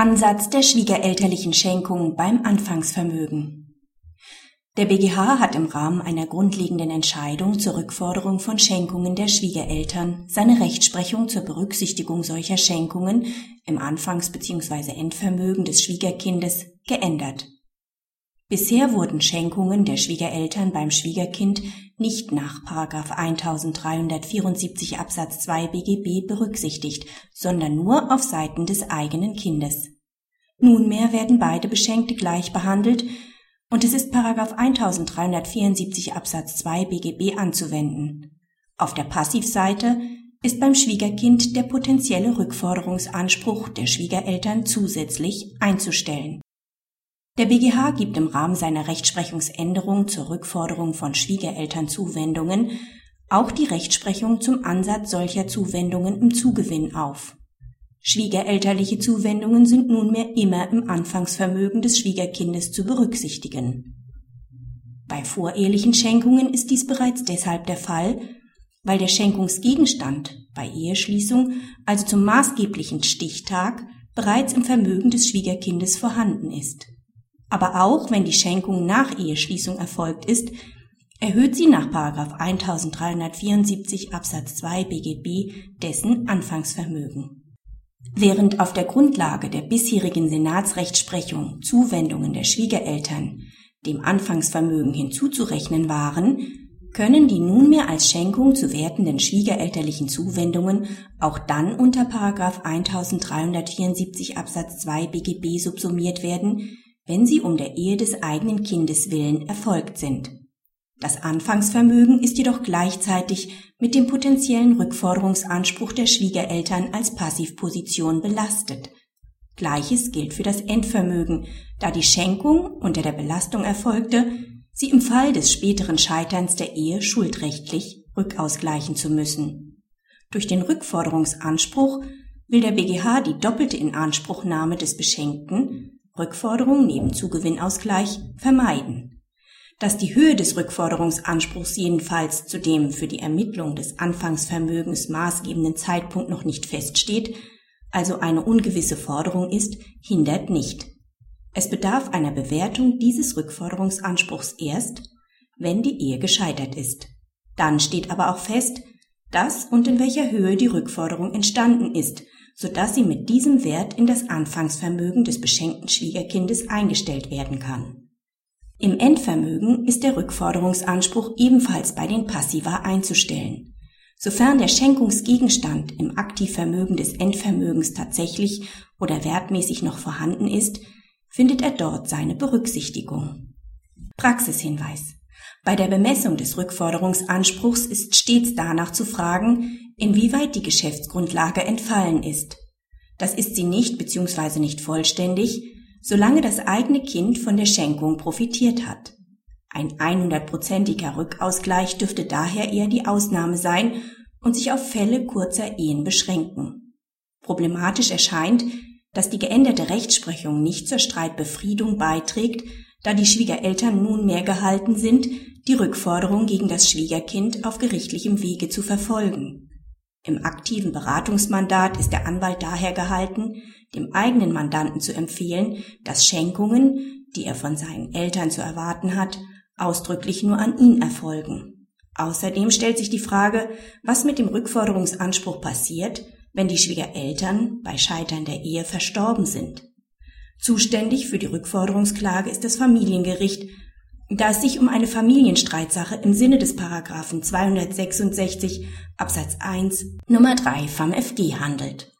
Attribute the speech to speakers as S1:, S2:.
S1: Ansatz der schwiegerelterlichen Schenkung beim Anfangsvermögen. Der BGH hat im Rahmen einer grundlegenden Entscheidung zur Rückforderung von Schenkungen der Schwiegereltern seine Rechtsprechung zur Berücksichtigung solcher Schenkungen im Anfangs- bzw. Endvermögen des Schwiegerkindes geändert. Bisher wurden Schenkungen der Schwiegereltern beim Schwiegerkind nicht nach 1374 Absatz 2 BGB berücksichtigt, sondern nur auf Seiten des eigenen Kindes. Nunmehr werden beide Beschenkte gleich behandelt und es ist 1374 Absatz 2 BGB anzuwenden. Auf der Passivseite ist beim Schwiegerkind der potenzielle Rückforderungsanspruch der Schwiegereltern zusätzlich einzustellen der BGH gibt im Rahmen seiner Rechtsprechungsänderung zur Rückforderung von Schwiegerelternzuwendungen auch die Rechtsprechung zum Ansatz solcher Zuwendungen im Zugewinn auf. Schwiegerelterliche Zuwendungen sind nunmehr immer im Anfangsvermögen des Schwiegerkindes zu berücksichtigen. Bei vorehelichen Schenkungen ist dies bereits deshalb der Fall, weil der Schenkungsgegenstand bei Eheschließung, also zum maßgeblichen Stichtag, bereits im Vermögen des Schwiegerkindes vorhanden ist. Aber auch wenn die Schenkung nach Eheschließung erfolgt ist, erhöht sie nach 1374 Absatz 2 BGB dessen Anfangsvermögen. Während auf der Grundlage der bisherigen Senatsrechtsprechung Zuwendungen der Schwiegereltern dem Anfangsvermögen hinzuzurechnen waren, können die nunmehr als Schenkung zu wertenden schwiegerelterlichen Zuwendungen auch dann unter 1374 Absatz 2 BGB subsumiert werden, wenn sie um der Ehe des eigenen Kindes willen erfolgt sind. Das Anfangsvermögen ist jedoch gleichzeitig mit dem potenziellen Rückforderungsanspruch der Schwiegereltern als Passivposition belastet. Gleiches gilt für das Endvermögen, da die Schenkung unter der Belastung erfolgte, sie im Fall des späteren Scheiterns der Ehe schuldrechtlich rückausgleichen zu müssen. Durch den Rückforderungsanspruch will der BGH die doppelte Inanspruchnahme des Beschenkten Rückforderung neben Zugewinnausgleich vermeiden. Dass die Höhe des Rückforderungsanspruchs jedenfalls zu dem für die Ermittlung des Anfangsvermögens maßgebenden Zeitpunkt noch nicht feststeht, also eine ungewisse Forderung ist, hindert nicht. Es bedarf einer Bewertung dieses Rückforderungsanspruchs erst, wenn die Ehe gescheitert ist. Dann steht aber auch fest, dass und in welcher Höhe die Rückforderung entstanden ist sodass sie mit diesem Wert in das Anfangsvermögen des beschenkten Schwiegerkindes eingestellt werden kann. Im Endvermögen ist der Rückforderungsanspruch ebenfalls bei den Passiva einzustellen. Sofern der Schenkungsgegenstand im Aktivvermögen des Endvermögens tatsächlich oder wertmäßig noch vorhanden ist, findet er dort seine Berücksichtigung. Praxishinweis. Bei der Bemessung des Rückforderungsanspruchs ist stets danach zu fragen, inwieweit die Geschäftsgrundlage entfallen ist. Das ist sie nicht bzw. nicht vollständig, solange das eigene Kind von der Schenkung profitiert hat. Ein 100%iger Rückausgleich dürfte daher eher die Ausnahme sein und sich auf Fälle kurzer Ehen beschränken. Problematisch erscheint, dass die geänderte Rechtsprechung nicht zur Streitbefriedung beiträgt, da die Schwiegereltern nunmehr gehalten sind, die Rückforderung gegen das Schwiegerkind auf gerichtlichem Wege zu verfolgen. Im aktiven Beratungsmandat ist der Anwalt daher gehalten, dem eigenen Mandanten zu empfehlen, dass Schenkungen, die er von seinen Eltern zu erwarten hat, ausdrücklich nur an ihn erfolgen. Außerdem stellt sich die Frage, was mit dem Rückforderungsanspruch passiert, wenn die Schwiegereltern bei Scheitern der Ehe verstorben sind. Zuständig für die Rückforderungsklage ist das Familiengericht, da es sich um eine Familienstreitsache im Sinne des Paragraphen 266 Absatz 1 Nummer 3 vom FG handelt